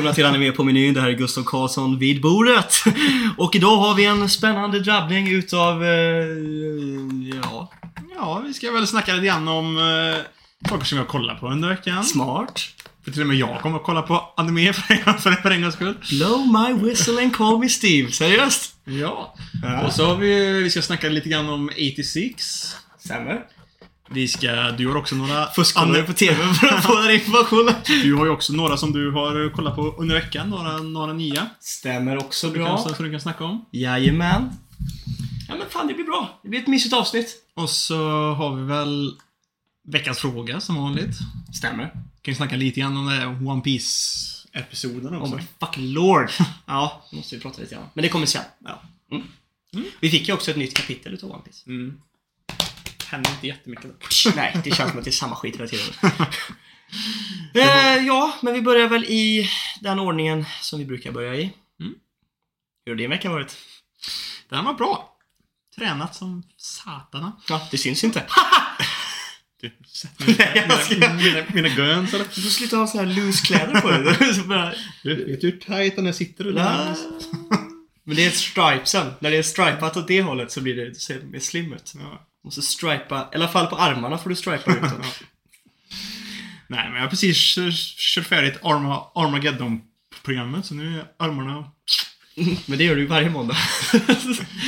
välkomna till Anime på menyn. Det här är Gustav Karlsson vid bordet. Och idag har vi en spännande drabbning utav, eh, ja, Ja, vi ska väl snacka lite grann om eh, saker som jag kollar på under veckan. smart. För till och med jag kommer att kolla på anime för en, för, för en gångs skull. Blow my whistle and call me Steve. Seriöst? Ja. Ja. Och så har vi, vi ska snacka lite grann om 86. Stämmer. Vi ska, du har också några... Fuskkollar du på TV för att få den informationen? Du har ju också några som du har kollat på under veckan. Några, några nya. Stämmer också Du kan, bra. så, så du kan snacka om. Jajamän. Ja men fan, det blir bra. Det blir ett mysigt avsnitt. Och så har vi väl veckans fråga som vanligt. Stämmer. Kan ju snacka lite grann om det här One Piece episoden Oh också. my fucking lord. Ja, måste vi prata lite grann. Men det kommer sen. Ja. Mm. Vi fick ju också ett nytt kapitel utav One Piece. Mm. Händer inte jättemycket. Nej, det känns som att det är samma skit hela tiden. eh, ja, men vi börjar väl i den ordningen som vi brukar börja i. Mm. Hur har din vecka varit? Den var bra. Tränat som satana. Ja, det syns inte. Du, ska- mina, mina, mina guns eller? Du får sluta ha så här loose kläder på dig. Så bara, Du, vet du hur tight den här sitter? Och la. Men det är stripesen. När det är stripat åt det hållet så blir det, det ser mer slim ut. Ja. Måste stripa, i alla fall på armarna får du stripa ut dem. Nej, men jag har precis kört- färdigt Arma, Armageddon-programmet, så nu är armarna... Men det gör du varje måndag.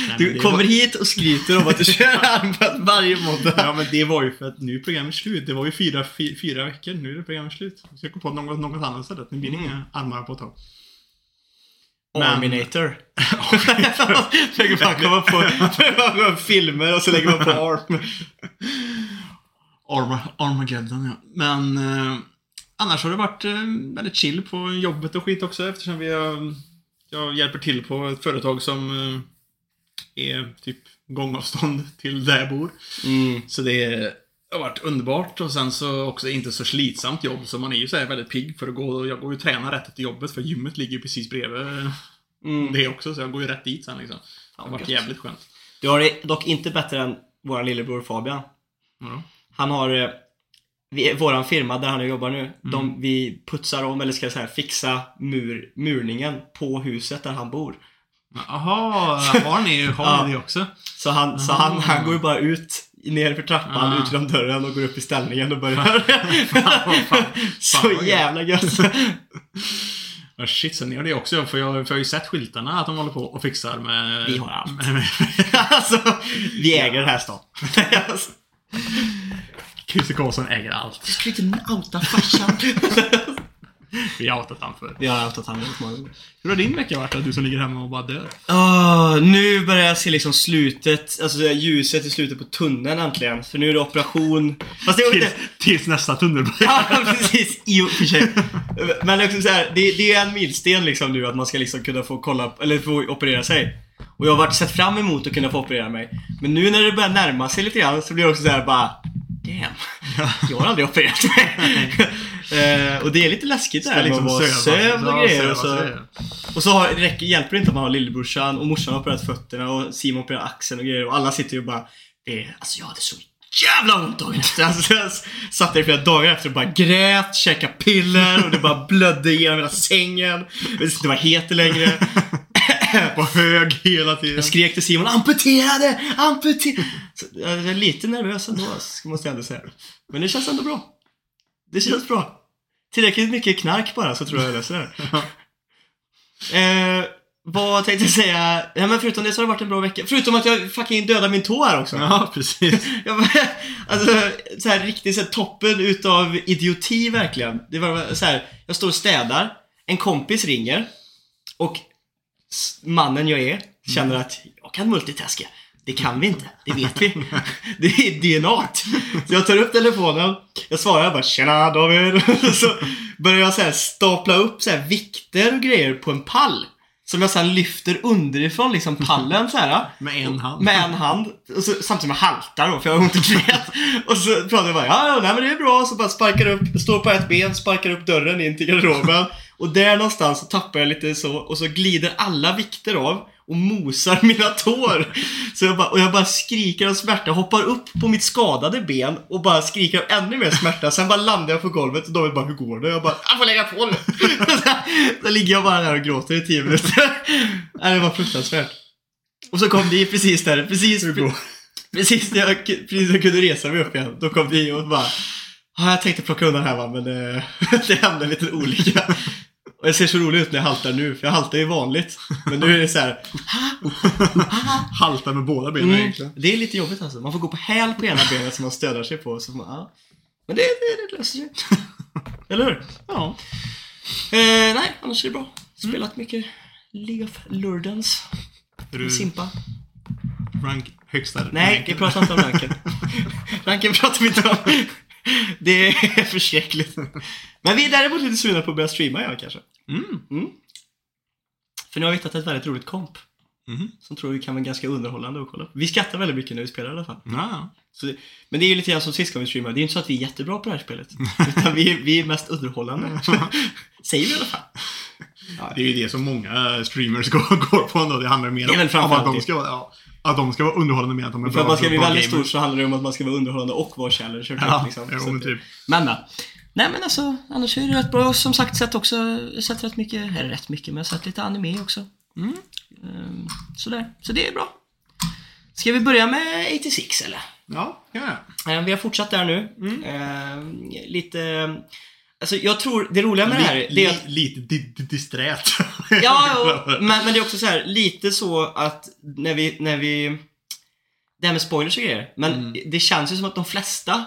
men Du det kommer var- hit och skryter om att du kör armband varje måndag. Ja, men det var ju för att nu är programmet slut. Det var ju fyra, fy, fyra veckor, nu är programmet slut. Så jag kom på något, något annat istället. Nu blir det inga armar på ett tag. Arminator. Lägger man komma på filmer och så lägger man på arm. Arma, Armageddon, ja. Men eh, annars har det varit eh, väldigt chill på jobbet och skit också eftersom vi har, jag hjälper till på ett företag som eh, är typ gångavstånd till där jag bor. Mm. Så det har varit underbart och sen så också inte så slitsamt jobb så man är ju så väldigt pigg för att gå, jag går ju och tränar rätt efter jobbet för gymmet ligger ju precis bredvid Mm. det också så jag går ju rätt dit sen liksom. Det har varit jävligt skönt. Du har det dock inte bättre än vår lillebror Fabian. Ja. Han har, eh, vi, våran firma där han jobbar nu, de, vi putsar om, eller ska jag säga fixa mur, murningen på huset där han bor. Jaha, har ni, har Ja. ni det också? Så han, så han, han går ju bara ut ner för trappan, Ah. ut genom dörren och går upp i ställningen och börjar. Så jävla gött. Ja, shit, så ni har det också. För jag, för jag har ju sett skyltarna att de håller på och fixar med... Vi har allt. Med, med, alltså, vi äger den här stan. Christer Karlsson äger allt. du ska inte outa farsan. Vi har outat han för. vi har outat honom väldigt många gånger. Hur har din vecka varit? Du som ligger hemma och bara dör. Åh, nu börjar jag se liksom slutet, alltså det ljuset i slutet på tunneln äntligen. För nu är det operation. Fast det är Tills, inte... tills nästa tunnel börjar. Ja, precis. I och för sig. Men också så här, det, det är en milsten liksom nu att man ska liksom kunna få kolla, eller få operera sig. Och jag har varit sett fram emot att kunna få operera mig. Men nu när det börjar närma sig lite grann så blir det också så här bara Damn. Jag har aldrig opererat mig. Eh, och det är lite läskigt här med att vara sövd och grejer. Och så, och så har, räcker, hjälper det inte att man har lillebrorsan och morsan har opererat fötterna och Simon har opererat axeln och grejer och alla sitter ju och bara det, är- Alltså jag hade så jävla ont dagen efter. Alltså, jag satt där i flera dagar efter och bara grät, käkade piller och det bara blödde genom hela sängen. Jag visste inte vad jag heter längre. På hög hela tiden. Jag skrek till Simon amputerade! Amputerade! Så Jag är lite nervös ändå, måste jag ändå säga. Men det känns ändå bra. Det känns bra. Tillräckligt mycket knark bara så tror jag jag löser det eh, Vad tänkte jag säga? Ja, men förutom det så har det varit en bra vecka. Förutom att jag fucking dödade min tå här också. Ja, precis. Jag alltså, så här riktigt så här, toppen utav idioti verkligen. Det var så här, jag står och städar, en kompis ringer och mannen jag är känner att jag kan multitaska. Det kan vi inte, det vet vi. Det är DNA. Så jag tar upp telefonen, jag svarar bara “Tjena David” så börjar jag så här stapla upp så här vikter och grejer på en pall. Som jag sen lyfter underifrån liksom pallen så här. Med en hand. Med en hand. Och så, samtidigt som jag haltar då, för jag har ont i knät. Och så pratar jag bara, ja, ja, nej men det är bra. Så bara sparkar upp, står på ett ben, sparkar upp dörren in till garderoben. Och där någonstans så tappar jag lite så, och så glider alla vikter av. och mosar mina tår. Så jag bara, och jag bara skriker av smärta, hoppar upp på mitt skadade ben och bara skriker av ännu mer smärta. Sen bara landar jag på golvet och David bara, hur går det? Jag bara, jag får lägga på nu. så ligger jag bara där och gråter i tio minuter. Nej, det var fruktansvärt. Och så kom det precis där, precis, precis när jag, precis när jag kunde resa mig upp igen. Då kom det och bara, ja, jag tänkte plocka undan här va, men eh, det hände en liten olycka. Och jag ser så rolig ut när jag haltar nu, för jag haltar ju vanligt. Men nu är det så här. Haltar med båda benen Mm, egentligen. det är lite jobbigt alltså. Man får gå på häl på ena benet som man stödjar sig på. Så man, ja. Men det, det, det löser sig. Eller hur? Ja. Eh, nej, annars är det bra. Spelat mycket League of du Simpa. rank högsta Nej, ranken? vi pratar inte om ranken. ranken pratar vi inte om. Det är förskräckligt. Men vi är däremot lite sugna på att börja streama igen kanske. Mm. För nu har vi hittat ett väldigt roligt komp. Mhm. Som tror vi kan vara ganska underhållande att kolla. Vi skrattar väldigt mycket när vi spelar i alla fall. Ja. Så men det är ju lite grann som sist gången vi streamade. Det är inte så att vi är jättebra på det här spelet. Utan vi, vi är mest underhållande. Säger vi i alla fall. Det är ju det som många streamers går, går på ändå. Det handlar mer Det om att de ska ja, att de ska vara underhållande med att de är För att man ska bli bra väldigt stor så handlar det om att man ska vara underhållande och vara challenger. Ja, liksom. jo, typ. Men, men. Nej men alltså, annars är det rätt bra. Som sagt, sett också, sett rätt mycket, eller rätt mycket, men sett lite anime också. Mm. Ehm, sådär, så det är bra. Ska vi börja med 86 eller? Ja, ja, ja. Ehm, vi har fortsatt där nu. Mm. Ehm, lite, alltså jag tror, det roliga med det här, det är att li- Lite di- di- disträt. Ja, jo, men, men det är också så här, lite så att när vi, när vi... Det här med spoilers och grejer. Men Mm. det känns ju som att de flesta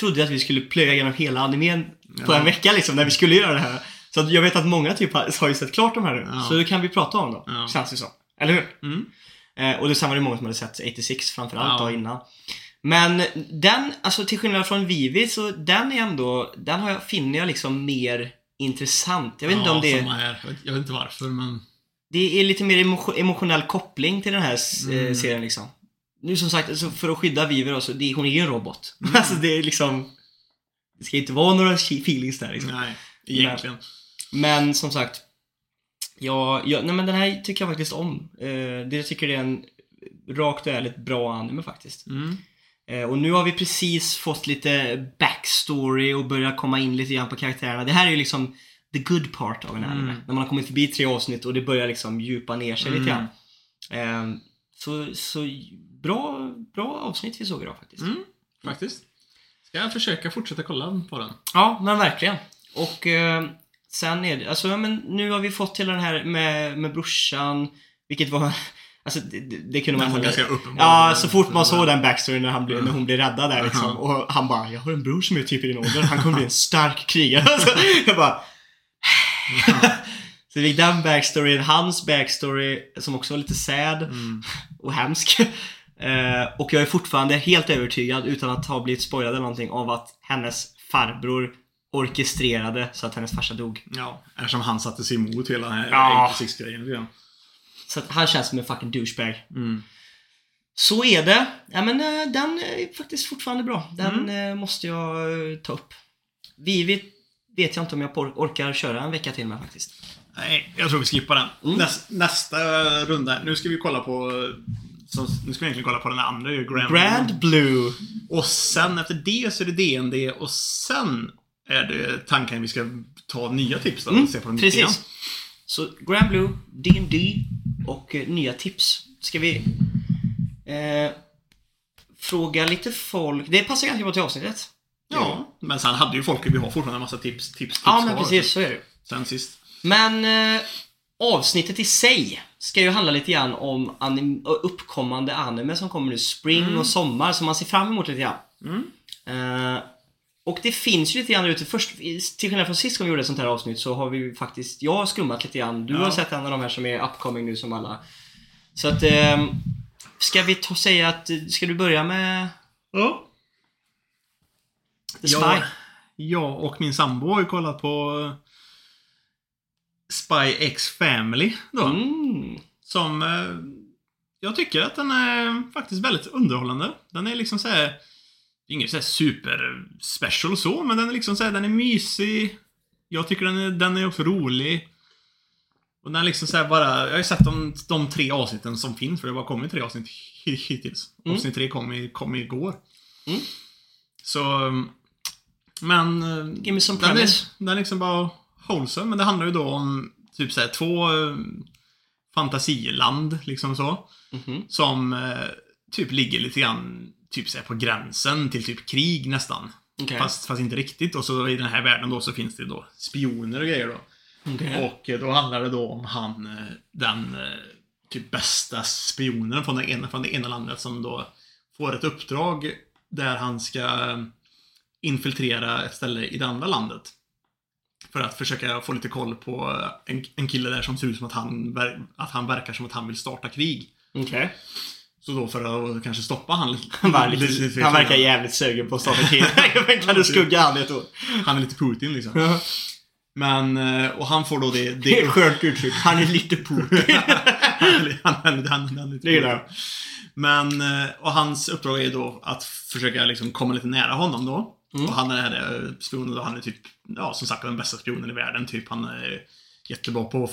trodde att vi skulle plöja igenom hela animen på Ja. en vecka liksom, när vi skulle göra det här. Så jag vet att många typ har, ju sett klart de här nu. Ja. Så det kan vi prata om då, Ja. känns det som. Eller hur? Mm. Eh, och det samma var det många som hade sett 86 framförallt Ja. då innan. Men den, alltså till skillnad från Vivi, så den är ändå, den har jag, finner jag liksom mer intressant. Jag vet inte ja, om det är... här. Jag vet- inte varför, men... Det är lite mer emo- emotionell koppling till den här s- eh, Mm. serien liksom. Nu som sagt, alltså, för att skydda Vivi då, så det, hon är ju en robot. Mm. alltså det är liksom... Det ska inte vara några feelings där liksom. Nej, egentligen. Men som sagt. Ja, ja, nej men den här tycker jag faktiskt om. Eh, det jag tycker det är en rakt och ärligt bra anime faktiskt. Mm. Eh, och nu har vi precis fått lite backstory och börjat komma in lite grann på karaktärerna. Det här är ju liksom the good part av en anime. Mm. När man har kommit förbi tre avsnitt och det börjar liksom djupa ner sig lite Mm. grann. Eh, så, så bra, bra avsnitt vi såg idag faktiskt. Mm, faktiskt. Ska jag försöka fortsätta kolla på den? Ja, men verkligen. Och eh, sen är det, alltså ja, men nu har vi fått till den här med, med brorsan, vilket var, alltså det, det, kunde man ganska uppenbar. Ja, så fort man såg den backstoryn när, han blev, när hon blev räddad där liksom. Och han bara, jag har en bror som är typ i din ålder, han kommer bli en stark krigare. Alltså, jag bara... så det fick den backstoryn, hans backstory, som också var lite sad Mm. och hemsk. Eh, och jag är fortfarande helt övertygad, utan att ha blivit spoilad eller någonting, av att hennes farbror orkestrerade så att hennes farsa dog. Ja, eftersom han satte sig emot hela den här Ja. 86-grejen. Ja. Så att han känns som en fucking douchebag. Mm. Så är det. Ja, men eh, den är faktiskt fortfarande bra. Den Mm. eh, måste jag ta upp. Vivi vet jag inte om jag orkar köra en vecka till med faktiskt. Nej, jag tror vi skippar den. Mm. Näs, nästa runda. Nu ska vi kolla på... Så, nu ska vi egentligen kolla på den andra ju, Grand, Grand Blue. Och sen efter det så är det DND och sen är det tanken vi ska ta nya tips då. Mm, se på grann. precis. Så Grand Blue, D&D och eh, nya tips. Ska vi eh, fråga lite folk. Det passar ganska bra till avsnittet. Ja, men sen hade ju folk, vi har fortfarande en massa tips, tips, tips Ja, men precis. Så är det. Sen sist. Men eh, avsnittet i sig ska ju handla lite grann om anim- uppkommande anime som kommer nu. Spring och sommar som man ser fram emot lite grann. Mm. Eh, och det finns ju lite grann ute. Först, till skillnad från sist gången vi gjorde ett sånt här avsnitt så har vi ju faktiskt, jag har skummat lite grann. Du Ja. har sett en av de här som är upcoming nu som alla. Så att, eh, ska vi ta, säga att, ska du börja med Ja. The Spy? Jag, jag och min sambo har ju kollat på eh, Spy X Family då. Mm. Som eh, jag tycker att den är faktiskt väldigt underhållande. Den är liksom såhär det är inget såhär super special så, men den är liksom såhär, den är mysig. Jag tycker den är, den är också rolig. Och den liksom så här bara, jag har ju sett de, de tre avsnitten som finns, för det har bara kommit tre avsnitt hi- hittills. Mm. Avsnitt tre kom, i, kom igår. Mm. Så, men... eh, Give me some den är, premise. den är liksom bara wholesome, men det handlar ju då om typ såhär två eh, fantasiland, liksom så. Mhm. Som eh, typ ligger lite grann typ såhär på gränsen till typ krig nästan. Okej. Fast, fast inte riktigt. Och så i den här världen då så finns det då spioner och grejer då. Okej. Och eh, då handlar det då om han, eh, den typ bästa spionen från det ena, från det ena landet som då får ett uppdrag där han ska infiltrera ett ställe i det andra landet. För att försöka få lite koll på eh, en, en kille där som ser ut som att han, att han verkar som att han vill starta krig. Okej. Så då för att kanske stoppa han lite... Han, var lite, han verkar jävligt sugen på att starta krig. kan du skugga han ett år? Han är lite Putin liksom. Men, eh, och han får då det... Det är skönt uttryck. Han är lite Putin. han, han, han, han lite jag. Men, eh, och hans uppdrag är då att försöka liksom komma lite nära honom då. Mm. Och han är här eh, spionen han är typ, ja som sagt den bästa spionen i världen typ. Han är jättebra på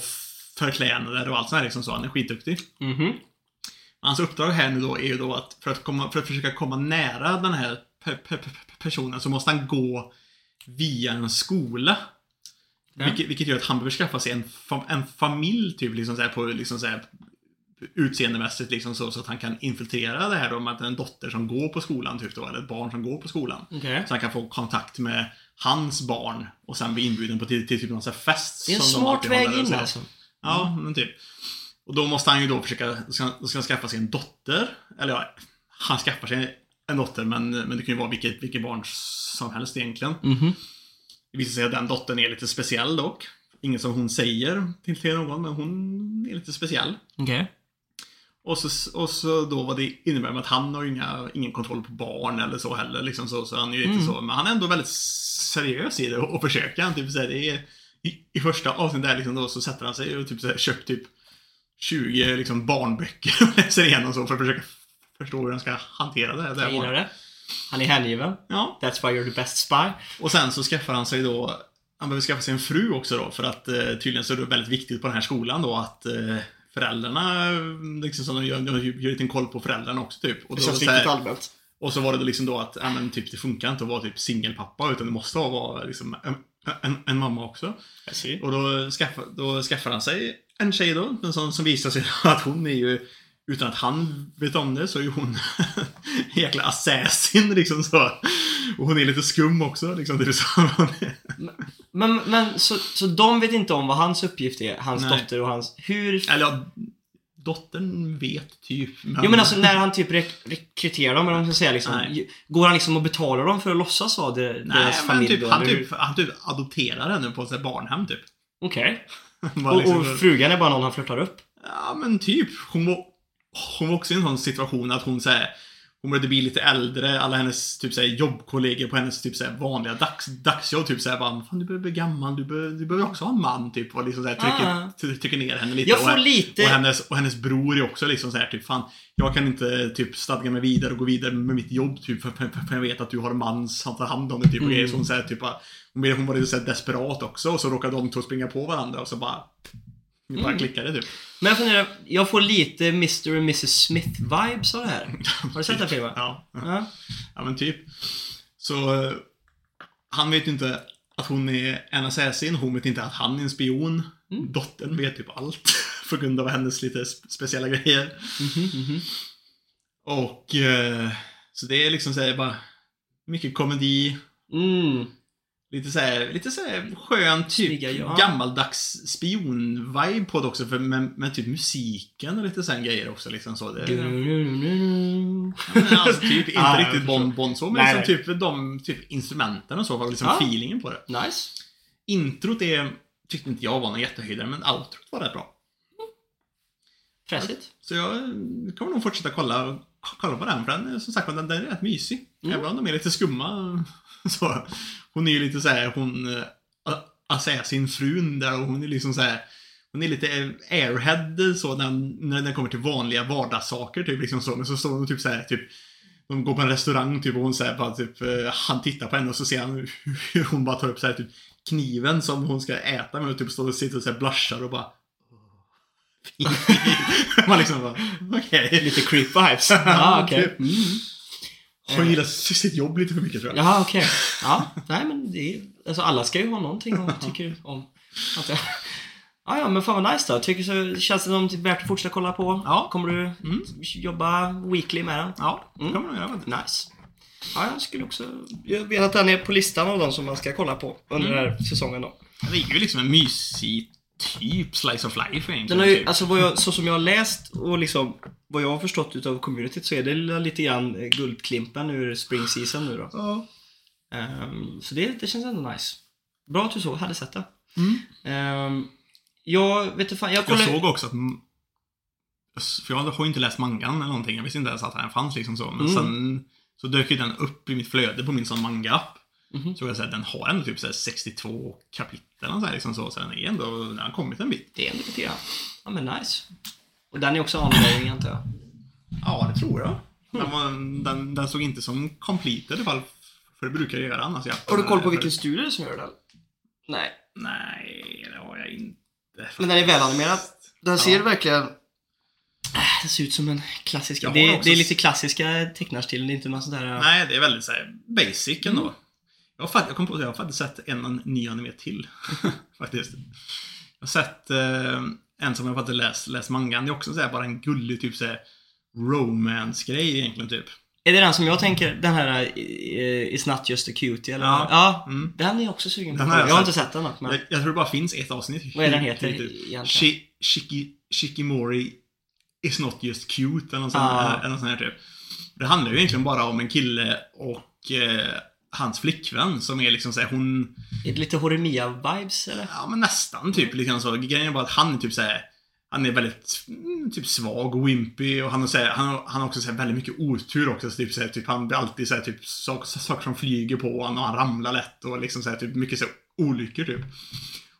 förklädnader och allt sånt här liksom så. Han är skitduktig. Mhm. Hans uppdrag här nu då är ju då att för att, komma, för att försöka komma nära den här pe pe pe personen så måste han gå via en skola. Ja. Vilket, vilket gör att han behöver skaffa sig en, fam en familj typ liksom så här, på liksom så här, utseendemässigt liksom så, så att han kan infiltrera det här då med att en dotter som går på skolan typ då, eller ett barn som går på skolan. Okej. Så han kan få kontakt med hans barn och sen bli inbjuden på till, till typ någon sån här fest. Det är en smart väg in så. alltså. Ja, men typ. Och då måste han ju då försöka, då ska, då ska han skaffa sig en dotter. Eller ja, han skaffar sig en dotter men, men det kan ju vara vilket, vilket barn som helst egentligen. Mhm. Det visar sig att den dottern är lite speciell dock. Inget som hon säger till, till någon, men hon är lite speciell. Okej. Och så, och så då vad det innebär med att han har ju inga, ingen kontroll på barn eller så heller. Liksom så, så han är ju Mm. så, men han är ändå väldigt seriös i det och, och försöker. Han typ så här, det är, i, I första avsnittet där liksom då så sätter han sig och typ så här, köpt typ 20 liksom barnböcker och läser igenom så för att försöka förstå hur han ska hantera det. här Jag gillar det. Han är hängiven. Ja, That's why you're the best spy. och sen så skaffar han sig då han behöver skaffa sig en fru också då för att eh, tydligen så är det väldigt viktigt på den här skolan då att eh, föräldrarna, liksom så de gör, de gör en liten koll på föräldrarna också typ. Och, Det då, känns så här- riktigt allmänt. och så var det liksom då att, ja men typ det funkar inte att vara typ singelpappa utan det måste vara liksom en, en, en mamma också. Och då skaffar, då skaffar han sig en tjej då, men som, som visar sig att hon är ju, utan att han vet om det, så är ju hon en jäkla assassin liksom så. Och hon är lite skum också liksom. Det är så. Men, men så, så de vet inte om vad hans uppgift är? Hans Nej. dotter och hans... Hur... Eller ja, dottern vet typ. Men, Jo men alltså när han typ rek rekryterar dem, eller vad man ska säga liksom. Nej. Går han liksom och betalar dem för att låtsas vara det, Nej, deras familj typ, då? han, typ, han typ adopterar henne på ett barnhem typ. Okej. Bara Och, liksom- och frugan är bara någon han flörtar upp? Ja, men typ. Hon var, hon var också i en sån situation att hon såhär hon började bli lite äldre, alla hennes typ såhär, jobbkollegor på hennes typ såhär, vanliga dags, dagsjobb typ såhär bara Fan du börjar bli gammal, du, bör, du behöver också ha en man typ och liksom såhär, trycker, Ah. try- trycker ner henne lite. Jag och, får lite... och, hennes, och hennes bror är också liksom såhär typ Fan, jag kan inte typ stadga mig vidare och gå vidare med mitt jobb typ för, för, för jag vet att du har en man som tar hand om det typ och Mm. grejer. Så hon såhär typ hon var lite såhär desperat också och så råkade de två springa på varandra och så bara det bara Mm. klickade typ. Men jag funderar, jag får lite Mr och Mrs Smith-vibes av det här. Har du sett den filmen? Ja. Ja. Ja men typ. Så han vet ju inte att hon är en assassin, hon vet inte att han är en spion. Mm. Dottern vet typ allt. På grund av hennes lite sp- speciella grejer. Mhm, mhm. Och eh, så det är liksom såhär bara mycket komedi. Mm. Lite såhär, lite såhär skön typ ja. gammaldags spion-vibe på det också. För med, med typ musiken och lite sån grejer också liksom så. Det. Ja, men alltså typ, inte jag riktigt. Bond, Bond så, men liksom typ de typ instrumenten och så, var liksom Ja. feelingen på det. Nice. Introt är, tyckte inte jag var någon jättehöjdare, men outrot var rätt bra. Fräsigt. Så jag kommer nog fortsätta kolla, kolla på den, för den är som sagt den, den är rätt mysig. Mm. Även om de är lite skumma. Så, hon är ju lite såhär, hon, äh, assassin frun där och hon är liksom såhär hon är lite airhead så när, när det kommer till vanliga vardagssaker typ liksom så. Men så står hon typ såhär typ de går på en restaurang typ och hon säger bara typ eh, Han tittar på henne och så ser han hur hon bara tar upp så här typ Kniven som hon ska äta med och typ står och sitter och så här blushar och bara Man liksom bara, okej. Lite creep vibes. Ja, okej. Typ. Mm. Hon gillar sitt jobb lite för mycket tror jag. Jaha, okej. Ja, nej men det är, alltså alla ska ju ha någonting de tycker om. Att jag, ja, men fan vad nice då. Tycker så, känns det som är värt att fortsätta kolla på? Ja. Kommer du Mm. jobba weekly med den? Ja, det Mm. kommer nog göra. Nice. Ja, jag skulle också... Jag vet att den är på listan av de som man ska kolla på under den här säsongen då. Det är ju liksom en mysig typ slice of life egentligen. Den har ju, typ. alltså vad jag, så som jag har läst och liksom vad jag har förstått utav communityt så är det lite grann eh, guldklimpen ur spring season nu då. Ja. Ehm, så det, det känns ändå nice. Bra att du så hade sett det. Mm. Ehm, jag vet inte fan, jag Jag kollade... såg också att... För jag har ju inte läst mangan eller någonting. Jag visste inte ens att den fanns liksom så. Men Mm. sen så dök ju den upp i mitt flöde på min sån manga-app. Mhm. Så jag säga, den har ändå typ så här 62 kapitel och så, här, liksom så, så den är ändå, den har kommit en bit. Det är ändå lite grann. Ja men nice. Och den är också ongoing antar jag. Ja, det tror jag. Den, var, den, den såg inte som completed i alla fall. För det brukar jag göra annars. Jag, Har du koll på vilken studio som gör den? Nej. Nej, det har jag inte. Men den är välanimerad. Den Ja. ser verkligen... Äh, Det ser ut som en klassisk... Det, är- också det är lite klassiska tecknarstilen, det är inte någon sån där... Nej, det är väldigt så här, basic ändå. Mm. Jag, har, fatt- jag kom på att jag har faktiskt sett en ny anime till. faktiskt. Jag har sett eh, en som jag faktiskt läst, läst mangan. Det är också så här, bara en gullig typ så här, romance-grej egentligen typ. Är det den som jag tänker, den här uh, It's not just a cutie eller? Ja. ja. Mm. Den är jag också sugen på. Den Jag, har jag har inte sett den än, men... Jag, jag tror det bara finns ett avsnitt. Vad är den heter Typ. egentligen? Shi, shiki, Shikimori is not just cute eller något sånt, Ah. eller något sånt här typ. Det handlar ju egentligen bara om en kille och eh, hans flickvän som är liksom såhär, hon... Är det lite Horemia-vibes eller? Ja men nästan typ lite grann så. Grejen är bara att han är typ såhär han är väldigt mm, typ svag och wimpy och han har, här, han, han har också så här, väldigt mycket otur också. Så typ, så här, typ, han blir alltid så här, typ, saker, saker som flyger på honom och han ramlar lätt och liksom så här, typ, mycket så här, olyckor typ.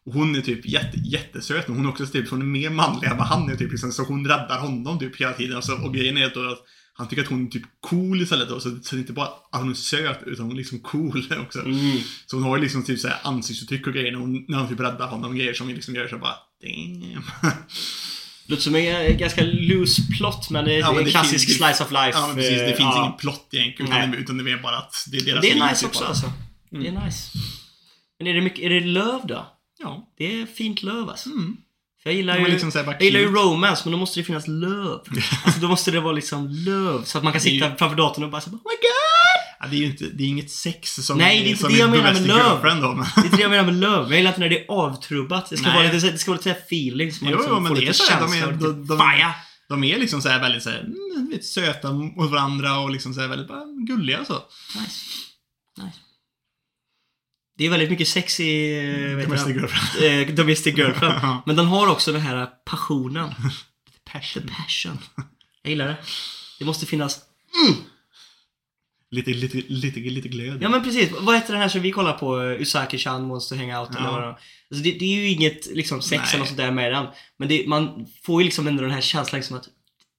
Och hon är typ jätte, jättesöt men hon är också typ, hon är mer manlig än vad han är typ liksom, så hon räddar honom typ hela tiden. Alltså, och grejen är då att han tycker att hon är typ cool istället då, så, så det är inte bara att hon är söt utan hon är liksom cool också. Mm. Så hon har ju liksom typ såhär ansiktsuttryck och grejer när hon, när hon typ räddar honom grejer som liksom gör så bara damn. Låter som en ganska loose plot, men det är Ja, en det klassisk finns- slice of life. Ja precis, det eh, finns ja. ingen plott egentligen utan, utan det är bara att det är deras Det är nice typ också bara. alltså. Det är nice. Men är det mycket, är det love då? Ja. Det är fint love alltså. Mm. För jag gillar ju, liksom jag gillar ju romance, men då måste det finnas love. Alltså då måste det vara liksom love. Så att man kan är ju- sitta framför datorn och bara så, oh my god! Ja, det är ju inte, det är inget sex som Nej, det är inte det jag menar med men. Det är det jag menar med love. Jag gillar inte när det är avtrubbat. Det ska, Nej. vara lite, så- det ska vara lite så här feeling. Så man Jo, liksom jo, men får det lite är så här, de är- och de- de- fire. De är liksom så här väldigt så här, mm, söta mot varandra och liksom så här väldigt bara gulliga så. Nice. nice. Det är väldigt mycket sex i eh, Domestic girlfriend. Eh, Domestic Girlfriend. Men den har också den här passionen. Passion. The passion. Jag gillar det. Det måste finnas... Lite, lite, lite, lite glöd. Ja men precis. Vad heter den här som vi kollar på? Uh, Usaki-chan Monster Hangout eller Ja. vad det är. alltså, det, det är ju inget liksom, sex Nej. eller något sånt där med den. Men det, man får ju liksom ändå den här känslan liksom att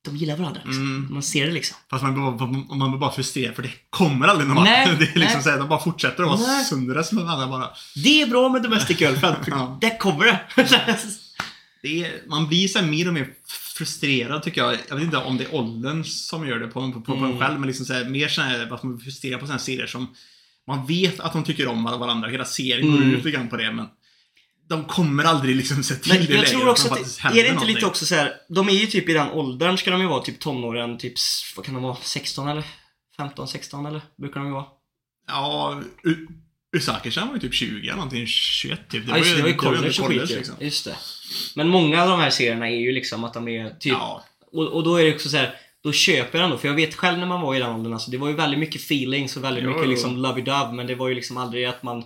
de gillar varandra. Liksom. Mm. Man ser det liksom. Fast man blir bara, man blir bara frustrerad för det kommer aldrig någon vart. Det är liksom såhär, de bara fortsätter att vara sundras med varandra bara. Det är bra med Domestic Girlfriend. för Ja. Där kommer det. Det är, man blir så mer och mer frustrerad tycker jag. Jag vet inte om det är åldern som gör det på, på, på Mm. en själv, men liksom så här, mer så här, att man blir frustrerad på sådana serier som man vet att de tycker om varandra. Hela serien går Mm. ut lite grann på det, men de kommer aldrig liksom se till Men det jag läget tror också att det, är det inte lite någonting. också så här, de är ju typ i den åldern ska de ju vara, typ tonåren, typ, vad kan de vara, 16 eller? 15, 16 eller? Brukar de ju vara. Ja, U- Usaki-chan var ju typ 20 eller någonting, 21 typ. Ja just det, det var ju college och skit ju. liksom. Just det. Men många av de här serierna är ju liksom att de är typ, Ja, och, och då är det också så här. Då köper jag den då, för jag vet själv när man var i den åldern, alltså, det var ju väldigt mycket feelings och väldigt Jo, mycket jo. liksom lovey-dove, men det var ju liksom aldrig att man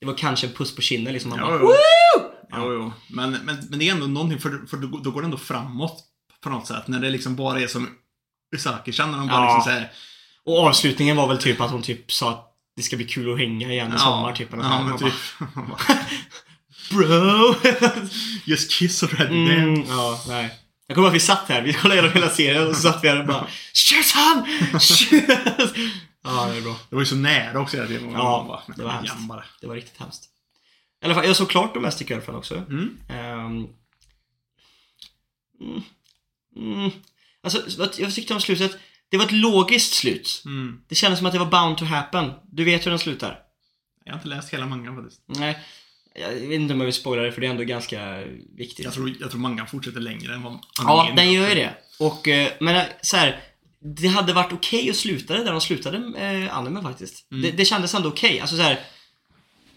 Det var kanske en puss på kinden liksom. Man Jo, bara, jo. Woo! Jo, jo. Men, men, men det är ändå någonting, för, för då, går det ändå framåt på något sätt. När det liksom bara är som Usaki känner de bara Ja. liksom såhär... Och avslutningen var väl typ att hon typ sa att det ska bli kul att hänga igen i sommar typ. eller. Ja, men typ. bara, Bro! Just kiss already. mm, ja, nej. Jag kommer ihåg att vi satt här, vi kollade igenom hela serien och så satt vi här och bara! Shoot! Ja, det är bra. Det var ju så nära också hela tiden. Ja, bara, det var hemskt. bara. Det var riktigt hemskt. I alla fall, jag såg klart Domestic Girlfriend också. Mm. Ehm, Mm. Alltså, vad- jag tyckte om slutet. Det var ett logiskt slut. Mm. Det kändes som att det var bound to happen. Du vet hur den slutar? Jag har inte läst hela mangan faktiskt. Nej. Jag vet inte om jag vill spoila det för det är ändå ganska viktigt. Jag tror, jag tror mangan fortsätter längre än vad Ja, den gör ju det. Och, eh, men eh, så här, det hade varit okej att sluta det där de slutade eh, animen faktiskt. Mm. Det, det kändes ändå okej. Alltså så här,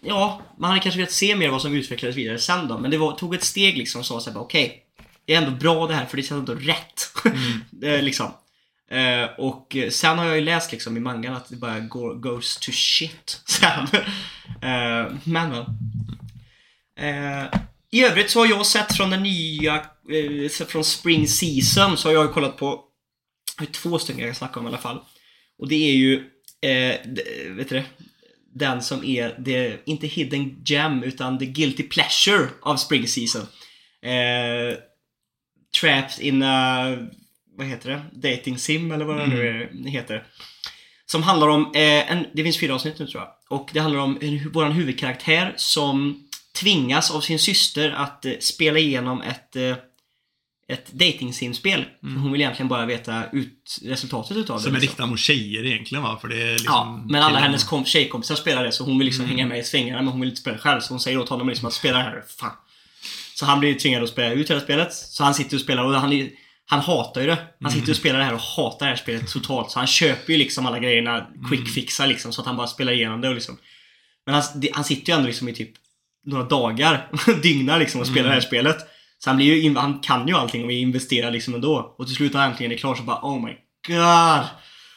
ja, man hade kanske velat se mer vad som utvecklades vidare sen då. Men det var, tog ett steg liksom så såhär, okej. det är ändå bra det här för det känns ändå rätt. Eh, liksom. Eh, och sen har jag ju läst liksom i mangan att det bara går, goes to shit sen. eh, men men. Eh, I övrigt så har jag sett från den nya, eh, från Spring Season så har jag kollat på jag har två stycken jag kan snacka om i alla fall. Och det är ju, eh, vet du det? Den som är, det, inte Hidden Gem utan The Guilty Pleasure av Spring Season. Eh, Trapped in a, vad heter det? Dating sim eller vad det nu är, heter. Som handlar om, eh, en, det finns fyra avsnitt nu tror jag. Och det handlar om våran huvudkaraktär som tvingas av sin syster att eh, spela igenom ett, ett dating-simspel. Hon vill egentligen bara veta ut resultatet utav det. Som är liksom. riktat mot tjejer egentligen va? För det är liksom Ja, men alla hennes kom- tjejkompisar spelar det så hon vill liksom Mm. hänga med i svängarna men hon vill inte spela själv. Så hon säger åt honom liksom att spela det här, fan. Så han blir tvingad att spela ut hela spelet. Så han sitter och spelar och han, han hatar ju det. Han sitter och spelar det här och hatar det här spelet totalt. Så han köper ju liksom alla grejerna, quick-fixar liksom så att han bara spelar igenom det och liksom. Men han, han sitter ju ändå liksom i typ några dagar, dygnar liksom och spelar det här spelet. Så han blir ju, in- han kan ju allting och investerar liksom ändå. Och till slut när han äntligen är klar så bara oh my god.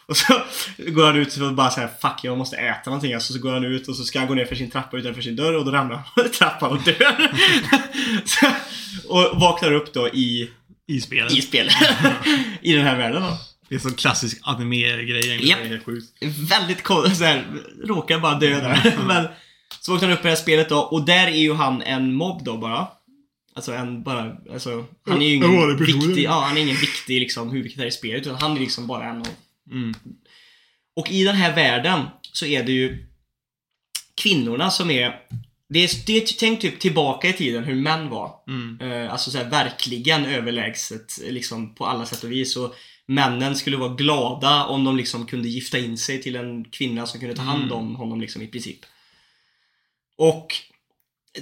Och så går han ut och bara säger fuck jag måste äta någonting. Alltså, så går han ut och så ska han gå ner för sin trappa utanför sin dörr och då ramlar han trappan och dör. så, och vaknar upp då i, I spelet. i spelet. I den här världen då. Det är så klassisk anime-grej. Japp. Det är helt sjukt. Väldigt konstigt råkar bara dö där. Men så vaknar han upp i det här spelet då och där är ju han en mobb då bara. Alltså en bara, alltså han är ju ingen person. viktig, ja han är ingen viktig liksom huvudkaraktär i spelet utan han är liksom bara en av Mm. Och i den här världen så är det ju kvinnorna som är det är, det är tänk typ tillbaka i tiden hur män var. Mm. Eh, alltså så här, verkligen överlägset liksom på alla sätt och vis. Och männen skulle vara glada om de liksom kunde gifta in sig till en kvinna som kunde ta hand om honom liksom i princip. Och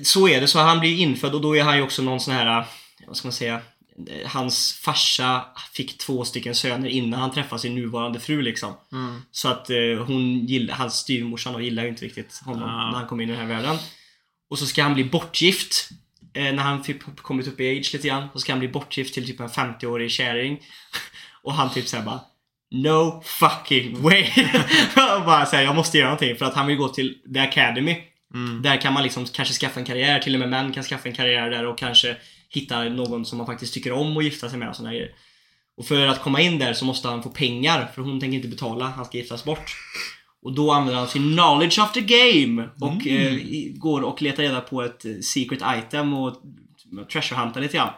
så är det, så han blir infödd och då är han ju också någon sån här, vad ska man säga, hans farsa fick två stycken söner innan han träffade sin nuvarande fru liksom. Mm. Så att eh, hon gillar, hans styvmorsan gillar ju inte riktigt honom Ah. när han kommer in i den här världen. Och så ska han bli bortgift. Eh, när han typ kommit upp i age lite grann. Så ska han bli bortgift till typ en 50-årig kärring. Och han typ såhär bara No fucking way! och bara säger jag måste göra någonting för att han vill gå till The Academy. Mm. Där kan man liksom kanske skaffa en karriär, till och med män kan skaffa en karriär där och kanske hitta någon som man faktiskt tycker om och gifta sig med och såna grejer. Och för att komma in där så måste han få pengar, för hon tänker inte betala, han ska giftas bort. Och då använder han sin knowledge of the game och eh, i- går och letar reda på ett eh, secret item och treasure-huntar lite grann.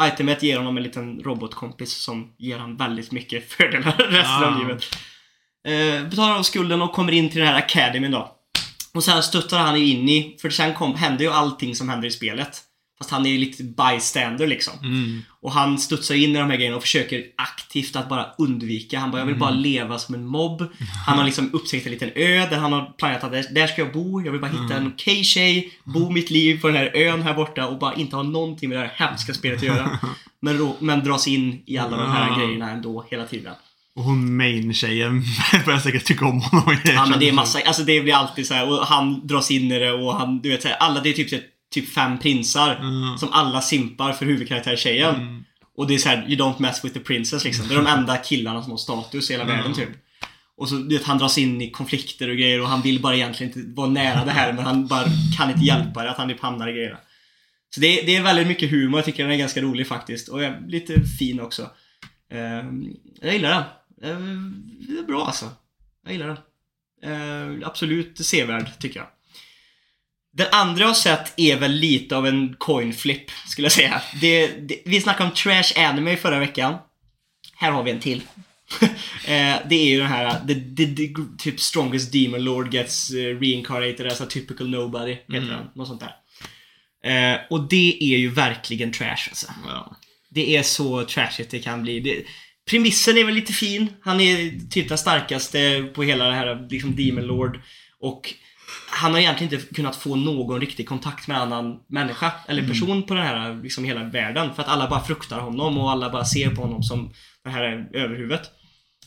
Itemet ger honom en liten robotkompis som ger han väldigt mycket fördelar resten av Ah. livet. Eh, betalar av skulden och kommer in till den här academyn då. Och sen stöttar han ju in i, för sen kom, händer ju allting som händer i spelet. Fast han är ju lite bystander liksom. Mm. Och han studsar in i de här grejerna och försöker aktivt att bara undvika. Han bara, jag vill bara leva som en mobb. Han har liksom upptäckt en liten ö där han har planerat att där, ska jag bo. Jag vill bara hitta en okej tjej, bo mitt liv på den här ön här borta och bara inte ha någonting med det här hemska spelet att göra. Men, men dras in i alla de här grejerna ändå hela tiden. Och hon main-tjejen börjar säkert tycka om honom. Ja men det är massa, alltså det blir alltid så här och han dras in i det och han, du vet så här, alla det är typ, så här, typ fem prinsar Mm. som alla simpar för huvudkaraktär-tjejen. Mm. Och det är så här, you don't mess with the princess liksom. Det är de enda killarna som har status i hela Mm. världen typ. Och så du vet, han dras in i konflikter och grejer och han vill bara egentligen inte vara nära det här men han bara kan inte hjälpa det att han typ hamnar i grejerna. Så det, är- det är väldigt mycket humor, jag tycker den är ganska rolig faktiskt. Och är lite fin också. Ehm, jag gillar den. Ehm, det är bra alltså. Jag gillar den. Ehm, absolut sevärd, tycker jag. Den andra jag har sett är väl lite av en coin flip, skulle jag säga. Det, det, vi snackade om trash anime förra veckan. Här har vi en till. Eh, det är ju den här, the, the, the, typ strongest demon lord gets reincarnated as a typical nobody, heter Mm. den. Något sånt där. Eh, och det är ju verkligen trash alltså. Ja. Det är så trashigt det kan bli. Det, premissen är väl lite fin. Han är typ den starkaste på hela det här liksom Demon Lord. Och han har egentligen inte kunnat få någon riktig kontakt med en annan människa eller person på den här liksom hela världen. För att alla bara fruktar honom och alla bara ser på honom som det här är överhuvudet.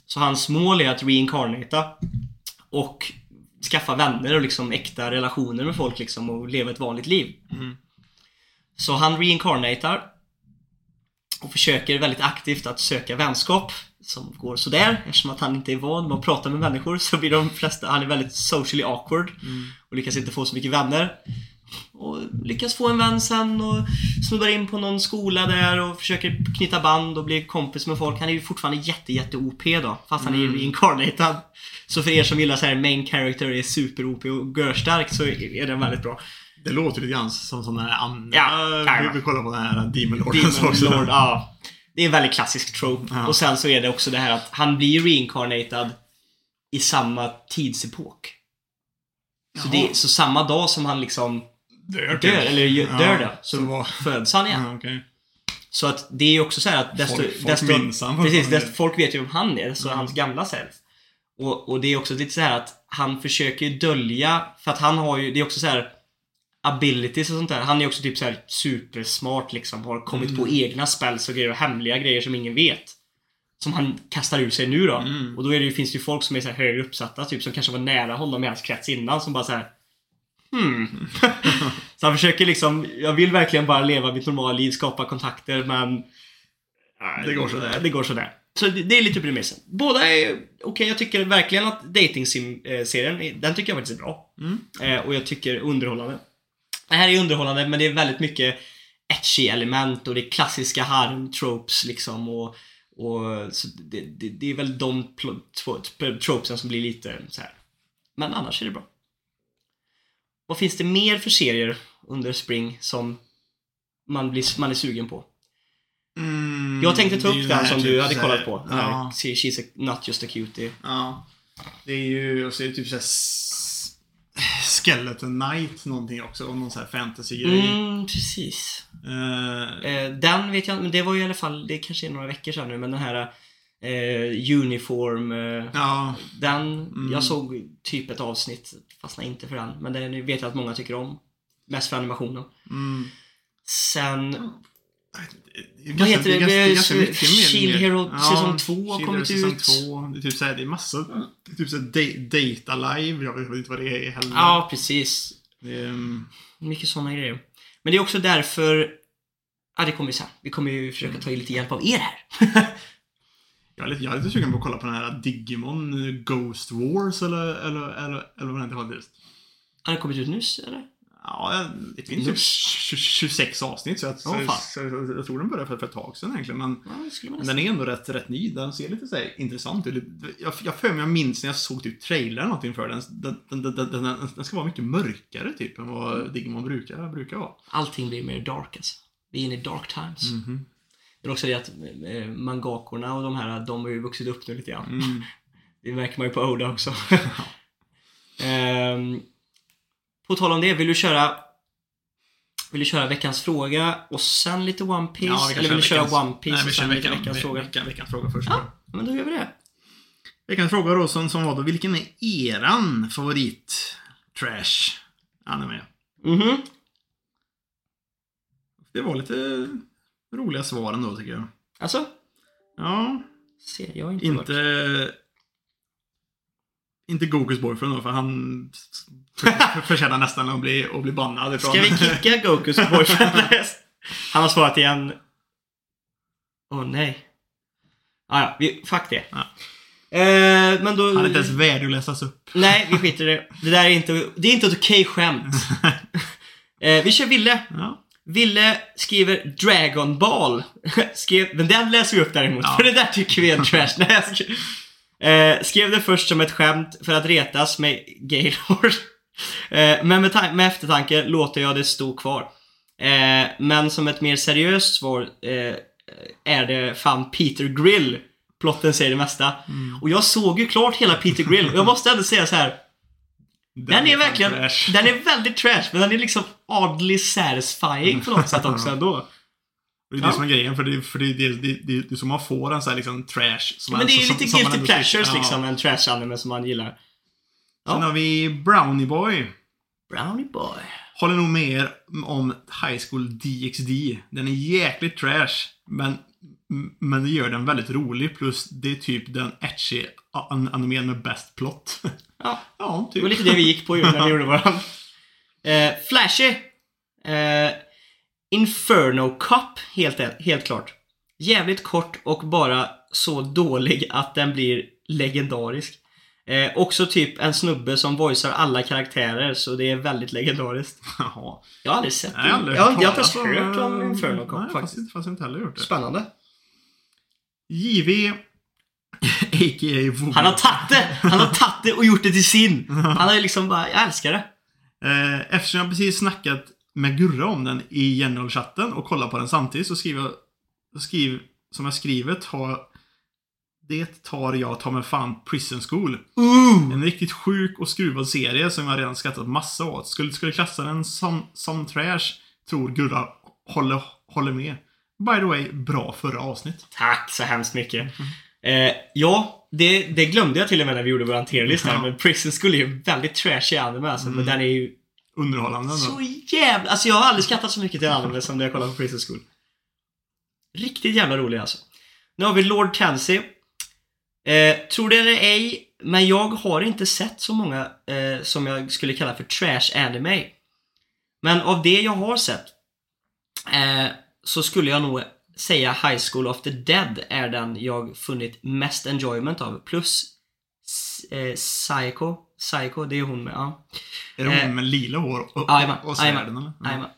Så hans mål är att reincarnata och skaffa vänner och liksom äkta relationer med folk liksom och leva ett vanligt liv. Mm. Så han reincarnatar och försöker väldigt aktivt att söka vänskap som går sådär eftersom att han inte är van med att prata med människor så blir de flesta, han är väldigt socially awkward och lyckas inte få så mycket vänner. Och lyckas få en vän sen och snuddar in på någon skola där och försöker knyta band och bli kompis med folk. Han är ju fortfarande jätte, jätte OP då, fast han är ju reincarnated. Så för er som gillar så här main character är super OP och görstark så är den väldigt bra. Det låter lite grann som sådana här andra... Ja. Vi, vi kollar på den här Demon Lord. Demon. Lord, ja. Det är en väldigt klassisk trope. Ja. Och sen så är det också det här att han blir reincarnated i samma tidsepok. Så, det, så samma dag som han liksom Dör, dör, typ. eller ju- dör då, så så var... föds han igen. Okej. Så att det är ju också så här att desto... Folk- folk desto minns han precis, desto, folk vet ju vem han är, så Mm. hans gamla self. Och, och det är också lite så här att han försöker dölja, för att han har ju, det är också så här abilities och sånt där. Han är också typ så här supersmart liksom, har kommit på egna spells och grejer och hemliga grejer som ingen vet. Som han kastar ur sig nu då. Mm. Och då det, finns det ju folk som är så här högre uppsatta, typ som kanske var nära honom i hans krets innan, som bara så här. Hmm. så han försöker liksom, jag vill verkligen bara leva mitt normala liv, skapa kontakter, men... Det går sådär. Det går sådär. Så det, är lite premissen. Båda är okej, jag tycker verkligen att dating serien den tycker jag faktiskt är bra. Mm. Eh, och jag tycker underhållande. Det här är underhållande, men det är väldigt mycket etchy element och det är klassiska harm-tropes liksom och, och det, det, det är väl de tropesen som blir lite så här. Men annars är det bra. Vad finns det mer för serier under Spring som man, blir, man är sugen på? Mm, Jag tänkte ta upp den som typ du hade här- kollat på. Ja. She's a, not just a cutie. ja. Det är ju, och så är det typ såhär Skeleton Knight någonting också, och någon sån här fantasy-grej. Mm, precis. Eh, den vet jag men det var ju i alla fall, det kanske är några veckor sedan nu, men den här eh, Uniform, eh, ja, den, Mm. jag såg typ ett avsnitt, fastnade inte för den, men den vet jag att många tycker om. Mest för animationen. mm. Sen, Vad heter det? ganska- Det ganska mycket Shield mer- Hero säsong två har Shield kommit ut. två. Det är typ såhär, det är massa, det är typ såhär da- Data Live, jag vet inte vad det är heller. ja precis. Mm, Mycket sådana grejer. Men det är också därför, ja det kommer ju sen. Vi kommer ju försöka ta lite hjälp av er här. jag, är lite, jag är lite sugen på att kolla på den här Digimon eh, Ghost Wars eller, eller, eller, eller vad den heter faktiskt. Har den kommit ut nyss eller? Ja, det finns typ 20 26 avsnitt så jag, så, fan. så, jag, jag tror den började för, för ett tag sedan egentligen. Men, Ja, den är ändå rätt, rätt ny. Den ser lite så här, intressant ut. Jag, jag för mig, jag minns när jag såg typ trailern någonting för den. Den, den, den, den, ska vara mycket mörkare typ än vad Digimon brukar, brukar vara. Allting blir mer dark alltså. Vi är inne i dark times. Mhm. Men också det att eh, mangakorna och de här, de har ju vuxit upp nu lite grann. Mm. Det märker man ju på Oda också. Ehm, på tal om det, vill du köra vill du köra veckans fråga och sen lite One Piece? Ja, Eller vill du köra veckans- One Piece Nej, vi och sen veckan, veckans ve- fråga? Veckan, veckans fråga först. Ja, men då gör vi det. Veckans fråga då som, som var då, vilken är eran favorit trash anime? Mhm. Det var lite roliga svar ändå tycker jag. Alltså? Ja, Ser jag inte varit. Inte... Gokus boyfriend då, för han för- förtjänar nästan att bli, att bli bannad ifrån. Ska vi kicka Gokus boyfriend? Han har svarat igen. Åh nej. Ah, ja, vi, fuck det. Ja. Eh, men då... Han är inte ens värdig att läsas upp. Nej, vi skiter i det. Det där är inte, det är inte ett okej skämt. Eh, vi kör Ville. Ja. Ville skriver Dragon Ball. skrev, men den läser vi upp däremot, Ja. för det där tycker vi är trash. Nej, eh, skrev det först som ett skämt för att retas med Gaylord. Eh, men med, med eftertanke låter jag det stå kvar. Eh, men som ett mer seriöst svar eh, är det fan Peter Grill. Plotten säger det mesta. Mm. Och jag såg ju klart hela Peter Grill och jag måste ändå säga så här. Den är fan verkligen, trash. den är väldigt trash, men den är liksom oddly satisfying på något sätt också ändå. Det är det Ja. som är grejen, för det, för det, det, det, det, det är som man får en sån här liksom trash. Som Men det är som- lite som guilty ändå pleasures tycker- liksom, en trash-anime som man gillar. Sen Ja. har vi Brownie Boy. Brownie boy. Håller nog med er om High School DxD. Den är jäkligt trash, men, men det gör den väldigt rolig. Plus det är typ den etchy an- animen med bäst plott. Ja, ja, det typ. var lite det vi gick på ju när vi gjorde våran. Eh, Flashy. Eh, Inferno Cup, helt, helt klart. Jävligt kort och bara så dålig att den blir legendarisk. Eh, också typ en snubbe som voicear alla karaktärer, så det är väldigt legendariskt. Jaha. Jag har aldrig sett Nej, jag har aldrig jag, jag har inte ens hört om Inferno Cup Nej, faktiskt. fast, fast inte heller gjort det. Spännande. JV, a.k.a. Vogel. Han har tagit det! Han har tagit det och gjort det till sin. Han har ju liksom bara, jag älskar det. Eh, Eftersom jag precis snackat med Gurra om den i generalchatten och kollat på den samtidigt så skriver jag, skriv, som jag skriver, ta, det tar jag ta med fan Prison School. Ooh. En riktigt sjuk och skruvad serie som jag redan skrattat massa åt. Skulle, skulle klassa den som, som trash, tror Gurra håller, håller med. By the way, bra förra avsnitt. Tack så hemskt mycket. Eh, ja, det, det glömde jag till och med när vi gjorde vår tier-list här, Ja. men Prison School är ju väldigt trashig anime alltså, men den är ju Underhållande ändå. så jävla... Alltså jag har aldrig skrattat så mycket till en anime som när jag kollade på Princess School. Riktigt jävla rolig alltså. Nu har vi Lord Tansy. Eh, tror det eller ej, men jag har inte sett så många eh, som jag skulle kalla för trash anime. Men av det jag har sett eh, så skulle jag nog säga High School of the Dead är den jag funnit mest enjoyment av. Plus eh, Psycho. Psycho, det är hon med. Ja. Är det Eh, hon med lila hår och, och svärden eller? jajamän.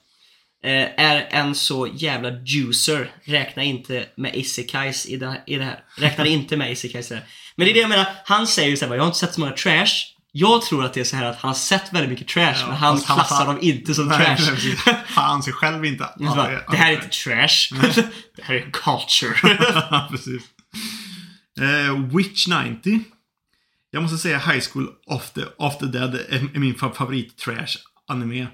Eh, är en så jävla juicer. Räkna inte med isekais i det, här, i det här. Räknar inte med isekais i det här. Men det är det jag menar. Han säger ju såhär, jag har inte sett så många trash. Jag tror att det är så här att han har sett väldigt mycket trash, Ja, men han klassar han- dem inte som Nej, trash. precis. Han anser själv inte Så bara, det här är inte trash. det här är culture. Precis. Eh, Witch 90. Jag måste säga High School of the, of the Dead är, min fa- favorit trash anime.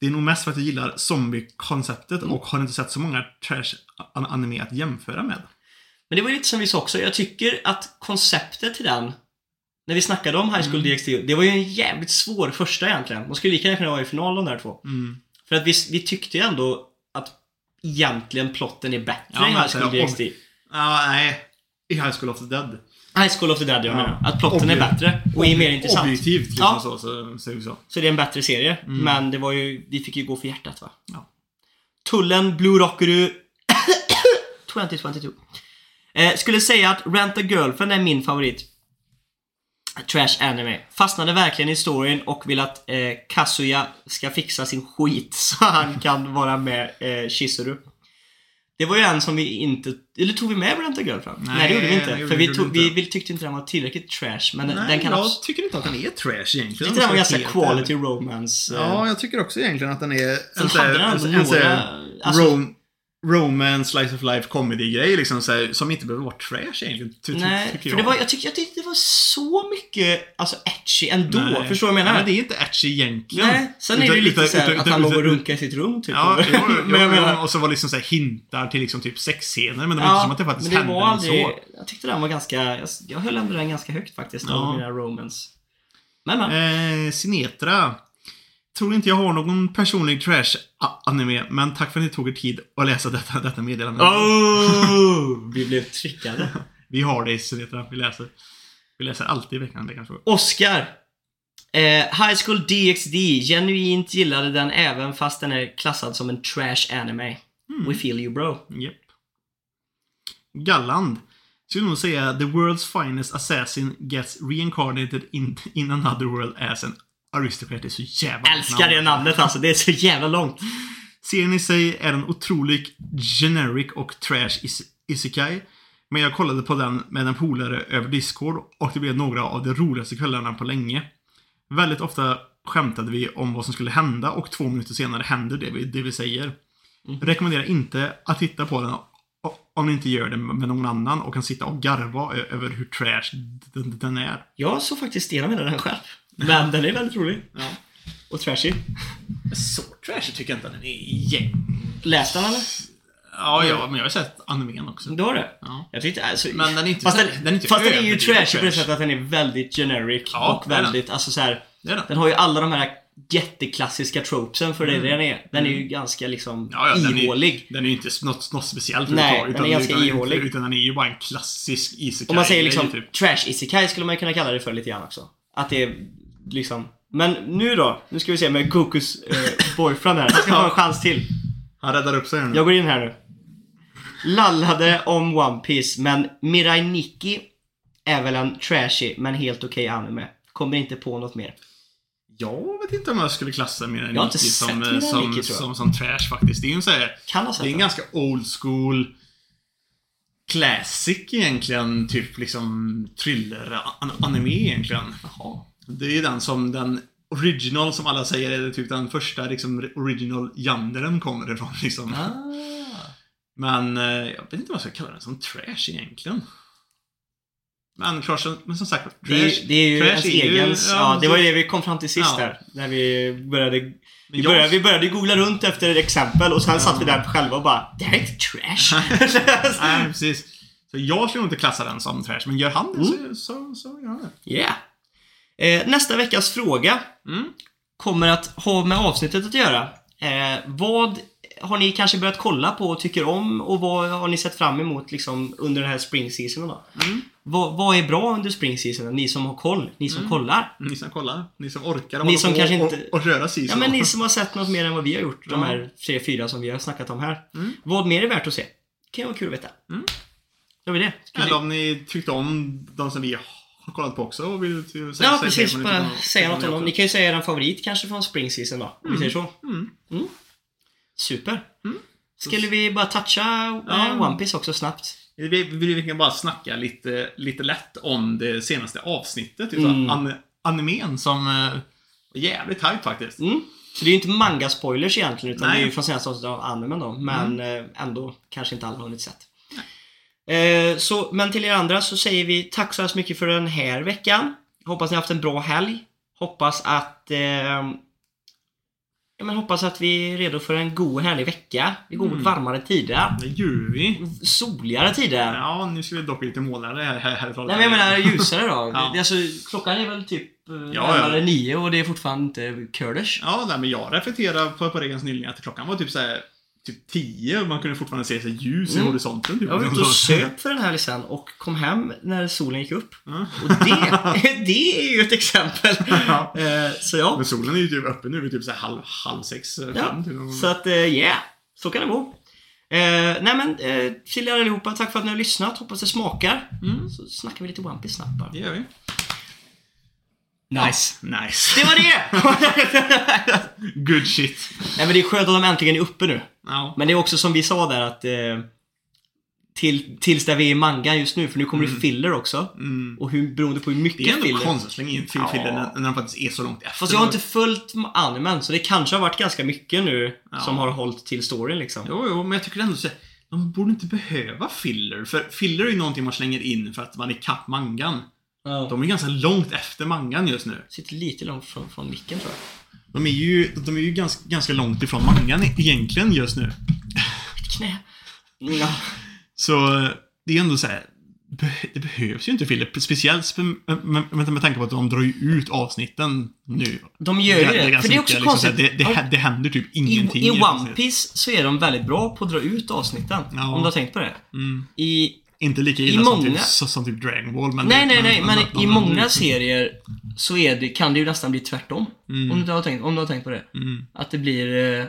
Det är nog mest för att jag gillar zombie-konceptet Mm. och har inte sett så många trash an- anime att jämföra med. Men det var ju lite som vi sa också, jag tycker att konceptet till den när vi snackade om High School DxD, det var ju en jävligt svår första egentligen. De skulle lika gärna kunna vara i final de där två. Mm. För att vi, vi tyckte ju ändå att egentligen plotten är bättre Ja, i High School alltså, DxD. Ja, nej. I High School of the Dead. High School of the Dead, jag Ja. menar. Att plotten är Obje- bättre och är mer intressant. Objektivt liksom Ja. så, så, så, så. Så det är en bättre serie. Mm. Men det var ju, vi fick ju gå för hjärtat va? Ja. Tullen, Blue Rockeroo 2022. Eh, skulle säga att Rent a Girlfriend är min favorit. Trash anime. Fastnade verkligen i storyn och vill att eh, Kazuya ska fixa sin skit så han kan vara med eh, Shizuru. Det var ju en som vi inte... Eller tog vi med Rent a Girlfriend? Nej, Nej, det gjorde vi inte. gjorde För vi, vi tog, inte. vi, vi tyckte inte den var tillräckligt trash. Men Nej, den kan jag abs- tycker inte att den är trash egentligen. tyckte den var ganska quality romance. eh, Ja, jag tycker också egentligen att den är Sen hade den ändå några... här Alltså, rom, romance, slice of life, comedy-grej liksom så här, som inte behöver vara trash egentligen. Ty, nej, tycker för jag. det var, jag, tyckte, jag tyckte det var så mycket alltså, etchy ändå. Nej. Förstår du vad jag menar? Men det är inte etchy egentligen. Nej, sen är det ju Utan- lite utan- såhär utan- att han låg och utan- runkade i sitt rum typ. Ja, jo, men jag menar, och så var det liksom så här hintar till liksom typ sexscener, men det var inte som att det faktiskt men det hände var aldrig, så. Jag tyckte den var ganska, jag, jag höll ändå den ganska högt faktiskt, Ja. mina romance. Men men. Eh, Sinetra. Tror inte jag har någon personlig trash-anime, men tack för att ni tog er tid att läsa detta, detta meddelande. Oh, vi blev trickade. Vi har det Sinetra, vi läser. Vi läser alltid i veckan, det kanske. Oscar. Eh, High School DxD. Genuint gillade den även fast den är klassad som en trash anime. Mm. We feel you bro. Japp. Galland. Skulle nog säga the world's finest assassin gets reincarnated in, in another world as an aristocrat. Är så jävla långt Älskar det namn. namnet alltså, det är så jävla långt. Serien i sig är en otrolig generic och trash is isekai. Men jag kollade på den med en polare över Discord och det blev några av de roligaste kvällarna på länge. Väldigt ofta skämtade vi om vad som skulle hända och två minuter senare händer det vi, det vi säger. Rekommenderar inte att titta på den om ni inte gör det med någon annan och kan sitta och garva över hur trash den, den är. Jag såg faktiskt igenom hela den själv. Men den är väldigt rolig. Ja. Och trashy. Så trashig tycker jag inte den är igen. Läste den eller? Ja, ja, men jag har sett animen också. Du har det? Ja. Jag tyckte alltså... Men den är inte Fast den, den är inte fast den är ju trashig på det sättet att den är väldigt generic Ja, och väldigt, alltså så här. Den. Den har ju alla de här jätteklassiska tropesen för det den är. Den är ju ganska liksom Mm. Ja, ja, den är- ihålig. Den är ju inte något, något speciellt Nej, överhuvudtaget, den är ganska utan, ihålig. Utan den är ju bara en klassisk isekai. Om man säger liksom typ. trash isekai skulle man ju kunna kalla det för lite grann också. Att det är liksom... Men nu då? Nu ska vi se med Gokus eh, boyfriend här. Han ska få en chans till. Han räddar upp sig nu. Jag går in här nu. Lallade om One Piece men Mirai Nikki är väl en trashy men helt okej anime. Kommer inte på något mer. Jag vet inte om jag skulle klassa Mirai Nikki sett som, Mirai som, Nikki, jag. som, som trash faktiskt. Det är ju en så här, Det är en ganska old school classic egentligen, typ liksom thriller-anime egentligen. Jaha. Det är ju den som den original, som alla säger, är typ den första liksom original genren kommer ifrån liksom. Ah. Men eh, jag vet inte vad jag ska kalla den som trash egentligen. Men men som sagt, trash, Det är, det är ju trash ens egen... Ja, det var ju det vi kom fram till sist Ja. där. När vi började... Vi jag- började, vi började googla runt efter ett exempel och sen satt vi där själva och bara Det här är inte trash. Nej, precis. Så jag skulle inte klassa den som trash, men gör han det Mm. så, så, så gör han det. yeah. Eh, nästa veckas fråga Mm. kommer att ha med avsnittet att göra. Eh, vad har ni kanske börjat kolla på och tycker om och vad har ni sett fram emot liksom, under den här spring seasonen då? Mm. Vad, vad är bra under spring seasonen? Ni som har koll, ni som kollar. Ni som kollar, ni som orkar Ni som på kanske och, inte- och, och röra sig Ja men ni som har sett något mer än vad vi har gjort, de här tre, fyra som vi har snackat om här. Mm. Vad mer är värt att se? kan ju vara kul att veta. Mm. Då har vi det. Eller om ni tyckte om de som vi har kollat på också och vill till, säga, Ja, precis. Bara om- säga något om dem. Ni kan ju säga er favorit kanske från Spring Season då. Om vi säger så. Mm. Super. Mm. Skulle vi bara toucha eh, Ja. One Piece också snabbt? Vi, vi, vi kan bara snacka lite, lite lätt om det senaste avsnittet. Typ Mm. an, animen som eh, var jävligt hype faktiskt. Mm. Så det är ju inte manga-spoilers egentligen, utan Nej. det är ju från senaste avsnittet av animen då. Men eh, ändå kanske inte alla har hunnit sett. Eh, så, men till er andra så säger vi tack så hemskt mycket för den här veckan. Hoppas ni har haft en bra helg. Hoppas att... Eh, ja, men hoppas att vi är redo för en god härlig vecka. Vi går mot Mm. varmare tider. Det gör vi. Soligare tider. Ja, nu ska vi dock lite målare här, här, härifrån. Nej men jag menar ljusare då. Ja. det, alltså, klockan är väl typ eh, närmare ja. nio och det är fortfarande inte Kurdish. Ja, nej, men jag reflekterar på, på Regans nyligen att klockan var typ så här, typ 10 och man kunde fortfarande se så ljus i Mm. horisonten. Typ. Jag var ute och söp för den här sen och kom hem när solen gick upp. Ja. Och det, det är ju ett exempel. Ja. Eh, så ja. Men solen är ju typ uppe nu vid typ så halv, halv sex, eh, ja. fem. Typ. Så att, eh, yeah. Så kan det gå. Eh, nej men, eh, till er allihopa, tack för att ni har lyssnat. Hoppas det smakar. Mm. Så snackar vi lite One Piece snabbt bara. Det gör vi. Nice. Nice. Det var det! Good shit. nej men det är skönt att de äntligen är uppe nu. Ja. Men det är också som vi sa där att eh, till, tills där vi är i manga just nu, för nu kommer det filler också. Mm. Och hur, beroende på hur mycket Det är ändå filler. konstigt att slänga in Ja. filler när, när de faktiskt är så långt efter. Fast jag har inte följt animen, så det kanske har varit ganska mycket nu Ja. som har hållit till storyn liksom. Jo, jo, men jag tycker ändå så de borde inte behöva filler. För filler är ju någonting man slänger in för att man är kapp mangan. Ja. De är ganska långt efter mangan just nu. Sitter lite långt från, från micken tror jag. De är ju, de är ju ganska, ganska långt ifrån mangan e- egentligen just nu. Mitt knä. Ja. Så det är ändå så här. Det behövs ju inte filler. Speciellt spe- med, med, med tanke på att de drar ju ut avsnitten nu. De gör ju det. ganska För det är också liksom, så här, konstigt. det, det, det händer typ ingenting. I i One. Piece så är de väldigt bra på att dra ut avsnitten. Ja. Om du har tänkt på det. Mm. I, Inte lika I illa som, många- typ, som typ Dragon Ball. Men nej, nej, nej. Men de- i många serier så är det, kan det ju nästan bli tvärtom. Mm. Om, du har tänkt, om du har tänkt på det. Mm. Att det blir eh,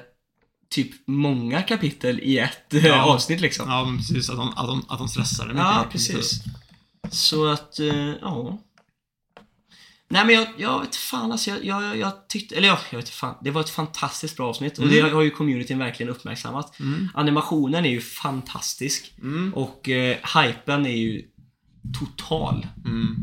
typ många kapitel i ett eh, Ja. avsnitt liksom. Ja, men precis. Att de, att de, att de stressar det mycket. Ja, precis. Så att, eh, ja. Nej men jag, jag vet fan alltså, jag, jag, jag tyckte, eller ja, jag vet fan. Det var ett fantastiskt bra avsnitt och det har ju communityn verkligen uppmärksammat. Mm. Animationen är ju fantastisk Mm. och eh, hypen är ju total. Mm.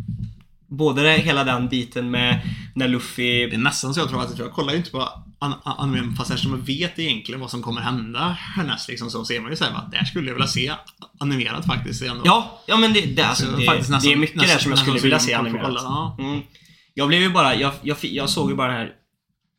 Både det, hela den biten med när Det Luffy... är nästan så jag tror att jag kollar ju inte på an- an- animen fast eftersom jag vet egentligen vad som kommer hända härnäst liksom så ser man ju såhär att där skulle jag vilja se animerat faktiskt. Det ändå- Ja, ja men det, det, alltså, Så det, faktiskt nästan- det är mycket där nästan- som jag skulle vilja se jag animerat. kolla, ja. Mm. Jag blev ju bara, jag, jag, jag såg ju bara den här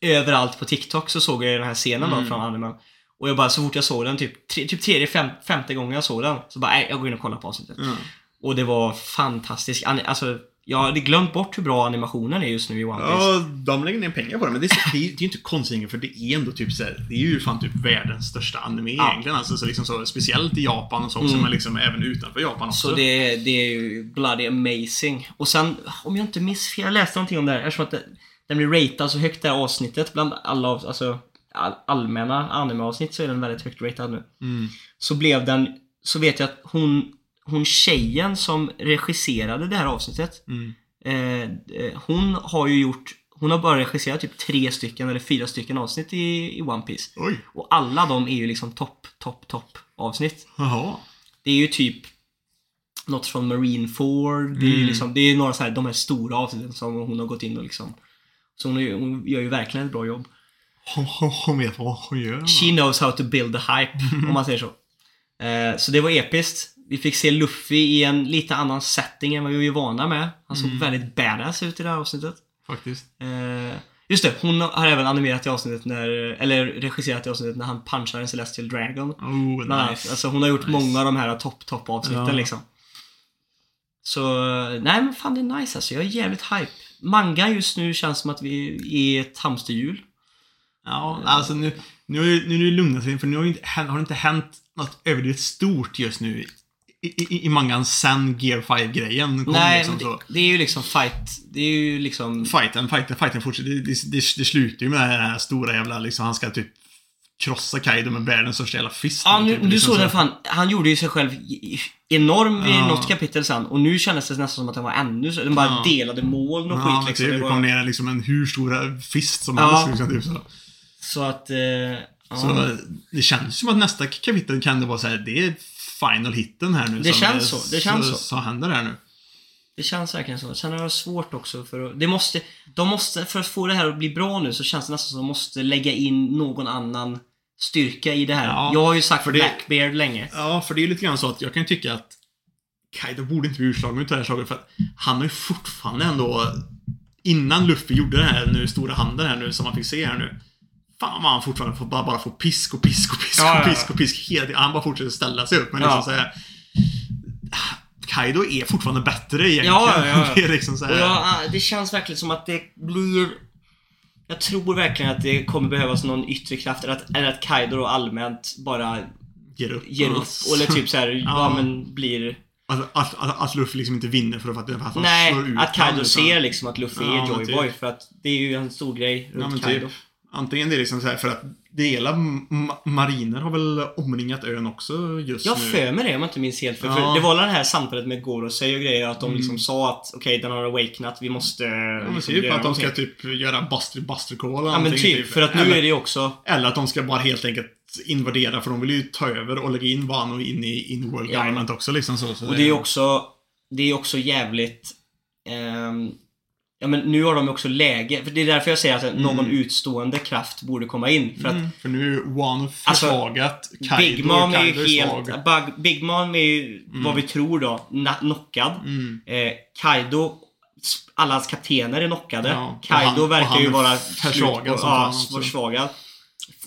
överallt på TikTok så såg jag den här scenen Mm. då från animen. Och jag bara, så fort jag såg den, typ, tre, typ tredje, fem, femte gången jag såg den, så bara, nej, jag går in och kollar på avsnittet. Ja. Och det var fantastiskt. Alltså, jag hade glömt bort hur bra animationen är just nu i One Piece. Ja, de lägger ner pengar på det, men det är, det är, ju inte konstigt för det är ändå typ så här, Det är ju fan typ världens största anime Ja. egentligen. Alltså, så liksom så, speciellt i Japan och så också, Mm. men liksom även utanför Japan också. Så det, det är ju bloody amazing. Och sen, om jag inte minns fel, jag läste någonting om det här. Eftersom att det, den blir ratad så högt det här avsnittet bland alla av- alltså, all, allmänna anime-avsnitt så är den väldigt högt ratad nu. Mm. Så blev den, så vet jag att hon, hon tjejen som regisserade det här avsnittet. Mm. Eh, eh, hon har ju gjort, hon har bara regisserat typ tre stycken eller fyra stycken avsnitt i, i One Piece. Oj. Och alla de är ju liksom topp, topp, topp avsnitt. Jaha. Det är ju typ något från Marineford. Det är ju Mm. liksom, det är några så här, de här stora avsnitten som hon har gått in och liksom. Så hon, är, hon gör ju verkligen ett bra jobb. Hon, vet vad hon gör. She knows how to build a hype, om man säger så. Eh, så det var episkt. Vi fick se Luffy i en lite annan setting än vad vi är vana med. Han såg väldigt badass ut i det här avsnittet. Faktiskt. Eh, just det, hon har även animerat i avsnittet när, eller regisserat i avsnittet när han punchar en Celestial Dragon. Oh, nice. Alltså hon har gjort Nice. många av de här topp, topp avsnitten Ja. liksom. Så, nej men fan det är nice alltså. Jag är jävligt hype. Manga just nu känns som att vi är ett hamsterhjul. Ja, alltså nu, nu, nu är det lugnat sig, för nu har, inte, har det inte hänt något överdrivet stort just nu i, i, i mangan sen Gear 5-grejen kom nej, liksom så. det, det är ju liksom fight. Det är ju liksom... Fighten, fighten, fighten fortsätter. Det, det, det, slutar ju med den här stora jävla, liksom, han ska typ krossa Kaido med världens största jävla fist. Ja, nu, typ, du liksom såg så. den fan. Han gjorde ju sig själv enorm i Ja. något kapitel sen. Och nu kändes det nästan som att den var ännu så. Den bara Ja. delade moln och Ja, skit liksom. typ, Det det var, kom ner liksom en hur stor fist som Ja. helst. Liksom, typ, så. så att... Eh, så det känns som att nästa kapitel kan det vara så här, det är final hitten här nu. Det känns så, det känns så. Som händer här nu. Det känns verkligen så. Sen har jag svårt också för att... Det måste... De måste... För att få det här att bli bra nu så känns det nästan som att de måste lägga in någon annan styrka i det här. Ja, jag har ju sagt för det- Blackbeard länge. Ja, för det är lite grann så att jag kan ju tycka att Kaido borde inte bli utslagen ut det här slaget för att han har ju fortfarande ändå innan Luffy gjorde den här nu stora handen här nu som man fick se här nu. Fan vad han fortfarande får, bara, bara får pisk och pisk och pisk Ja, ja, och ja. pisk och pisk hela tiden. Han bara fortsätter ställa sig upp. Men Ja. liksom så här, Kaido är fortfarande bättre egentligen. Ja, ja, ja. Det liksom så Och här, jag, ah, det känns verkligen som att det blir... Jag tror verkligen att det kommer behövas någon yttre kraft, eller att, eller att Kaido då allmänt bara ger upp. ger upp. Eller typ så här, ja. Ja. men blir... Att, att, att, att Luffy liksom inte vinner för att, för att han Nej, slår ut att Kaido utan- ser liksom att Luffy Ja, är Joyboy. typ. För att det är ju en stor grej Ja, runt men Kaido. typ. Antingen det är liksom så här för att det hela ma- mariner har väl omringat ön också just Jag nu. för mig det om jag inte minns helt fel. Ja. Mm. För det var väl det här samtalet med Gorosei och grejer att de liksom sa att okej, den har awakenat, vi måste... Ja, men liksom typ att de ska typ göra Buster Buster Call eller Ja men någonting, typ, för att nu eller, är det ju också... eller att de ska bara helt enkelt invadera för de vill ju ta över och lägga in Wano in i in World Ja. Government också liksom så. så Och det är också... Det är också jävligt... ehm, ja men nu har de också läge, för det är därför jag säger att någon utstående kraft borde komma in. För att Mm, för nu är Alltså, försvagat. Kaido, Big Mom är ju helt... Bug, Big Mom är ju, vad vi tror då, knockad. Mm. Eh, Kaido, alla hans kaptener är knockade. Ja, Kaido han- verkar ju vara försvagad Ja, också. försvagad.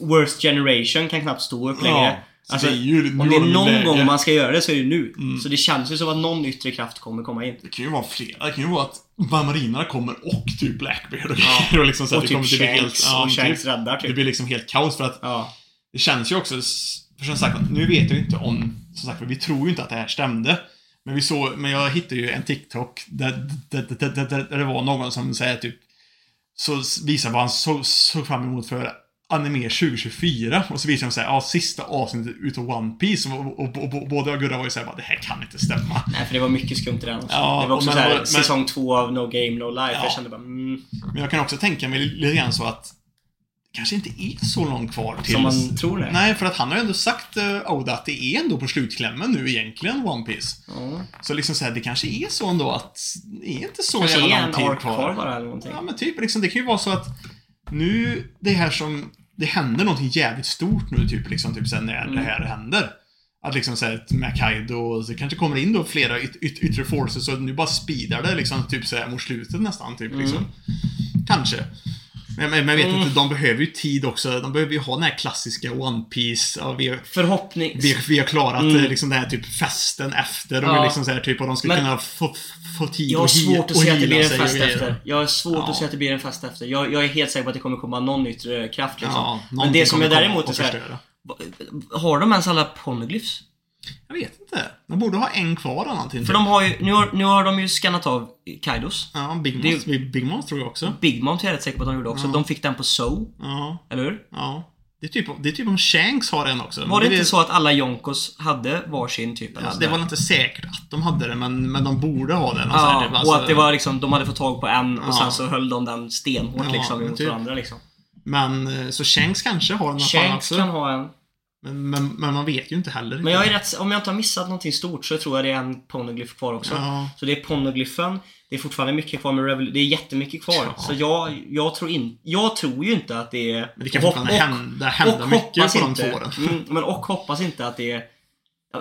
Worst generation kan knappt stå upp längre. Ja, Alltså, det är ju, om det är någon läge. gång man ska göra det så är det nu. Mm. Så det känns ju som att någon yttre kraft kommer komma in. Det kan ju vara flera. Det kan ju vara att marinerna kommer och typ Blackbeard och Ja. Och liksom så Och det kommer typ bli Shanks. ja, och typ. Shanks räddar Det typ. blir liksom helt kaos för att Ja. det känns ju också, för som sagt, nu vet jag ju inte om, som sagt, för vi tror ju inte att det här stämde. Men vi såg, men jag hittade ju en TikTok där, där, där, där, där, det var någon som säger typ, så visar vad han såg, såg fram emot för anime 2024 och så visar de såhär, ja, sista avsnittet utav One Piece och, och, och, och och Gurra var ju såhär, bara, det här kan inte stämma. Nej, för det var mycket skumt i den också. Ja, det var också såhär, säsong två av No Game No Life. Ja. Jag kände bara, mm, Men jag kan också tänka mig lite grann så att det kanske inte är så långt kvar till... som man tror det. Nej, för att han har ju ändå sagt, uh, Oda, att det är ändå på slutklämmen nu egentligen, One Piece. Ja. Så liksom så här, det kanske är så ändå att det är inte så Kanske är jävla en lång tid ark kvar. kvar bara eller någonting. Ja, men typ liksom, det kan ju vara så att nu, det här som, det händer någonting jävligt stort nu, typ liksom, typ sen när Mm. det här händer. Att liksom såhär, med Kaido, och det kanske kommer in då flera yt, yt, yttre forces, så nu bara speedar det liksom, typ såhär mot slutet nästan, typ liksom. Mm. Kanske. Men, men jag vet Mm. inte, de behöver ju tid också. De behöver ju ha den här klassiska One Piece ja, vi, Förhoppning... vi, vi har klarat Mm. eh, liksom den här typ festen efter. De Ja. är liksom så här, typ, och de ska Men- kunna få, få tid Jag har svårt att se att det blir en fest efter. Jag har svårt Ja. att se att det blir en fest efter. Jag, jag är helt säker på att det kommer komma någon yttre kraft liksom. Ja, Men det som komma däremot är och så här, förstöra. Har de ens alla poneglyphs? Jag vet inte. De borde ha en kvar eller någonting. För typ. de har ju, nu har, nu har de ju skannat av Kaidos. Ja, Big det är Moms, Big Moms tror jag också. Big Mom är jag rätt säker på att de gjorde också. Ja. De fick den på So, Ja, eller hur? ja. Det är typ, det är typ om Shanks har en också. Var det är- inte så att alla Jonkos hade varsin typ? Ja, det var inte säkert att de hade det, men, men de borde ha den. Alltså, Ja, det och att det var liksom, de hade fått tag på en och Ja. sen så höll de den stenhårt Ja, liksom emot typ. varandra liksom. Men, eh, så Shanks kanske har fan Shanks kan ha en. Men, men, men man vet ju inte heller. Men jag är rätt, om jag inte har missat någonting stort så tror jag det är en poneglyph kvar också. Ja. Så det är poneglyphen, det är fortfarande mycket kvar med Revol- det är jättemycket kvar. Ja. Så jag, jag tror in, jag tror ju inte att det är... Men det kan fortfarande och- hända, hända och mycket på de inte, två åren. mm, men och hoppas inte att det är...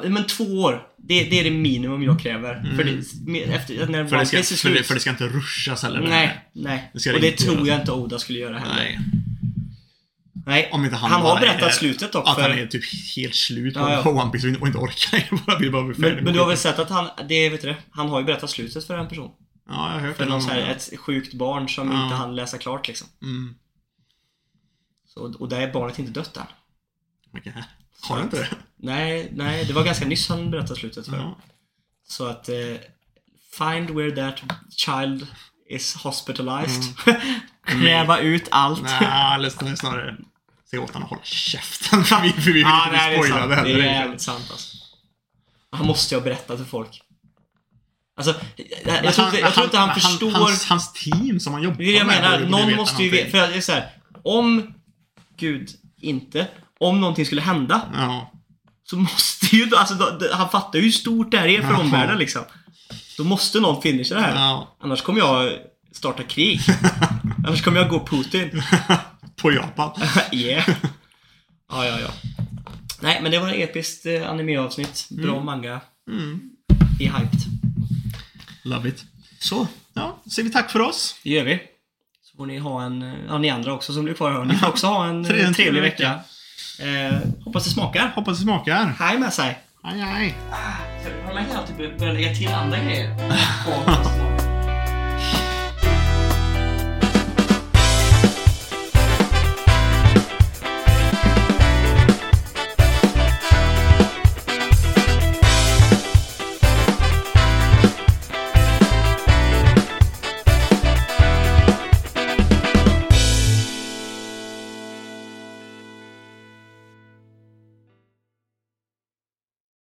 Men två år, det, det är det minimum jag kräver. För det, med- efter, när. För One det, ska, Piece är för, det, slut. för det ska inte ruschas heller. Nej, nej. Det och det inte tror jag inte Oda skulle göra heller. Nej. Nej. Om inte han, Han har berättat är, slutet dock. Att för- han är typ helt slut på, Ja, ja. One Piece och inte orkar. bara vill bara bli Men, men du har väl sett att han, det vet du det, han har ju berättat slutet för en person. Ja, jag har hört För det. någon så här, gång. ett sjukt barn som Ja. inte hann läsa klart liksom. Mm. Så, och där är barnet inte dött än. Okej. Har du inte det? Nej, nej, det var ganska nyss han berättade slutet för. Ja. Så att eh, Find where that child is hospitalized. Kräva ut allt. Mm. Nej, eller snarare säga åt honom att hålla käften. för vi, vill Ja, inte bli spoilade. Det är jävligt sant alltså. Han måste ju ha berättat för folk. Alltså, jag, jag, tror, inte, jag tror inte han men förstår... Hans, hans team som han jobbar är det jag med menar, borde någon måste ju veta, för det är så här, om Gud inte, om någonting skulle hända Ja. så måste ju, alltså då, han fattar ju hur stort det här är för Jaha. omvärlden liksom. Då måste någon finisha det här. ja. Annars kommer jag starta krig. Annars kommer jag gå Putin. På Japan. yeah. Ja, ja, ja. Nej, men det var ett episkt eh, anime-avsnitt. Bra manga. Mm. I hyped. Love it. Så, ja. Säger vi tack för oss. Det gör vi. Så får ni ha en, eh, ja ni andra också som blir kvar här. Ni får också ha en, Tre- eh, en trevlig trevlig vecka. Eh, hoppas det smakar. Hoppas det smakar. Hej med sig. Aj, aj. Man kan alltid börja lägga till andra grejer.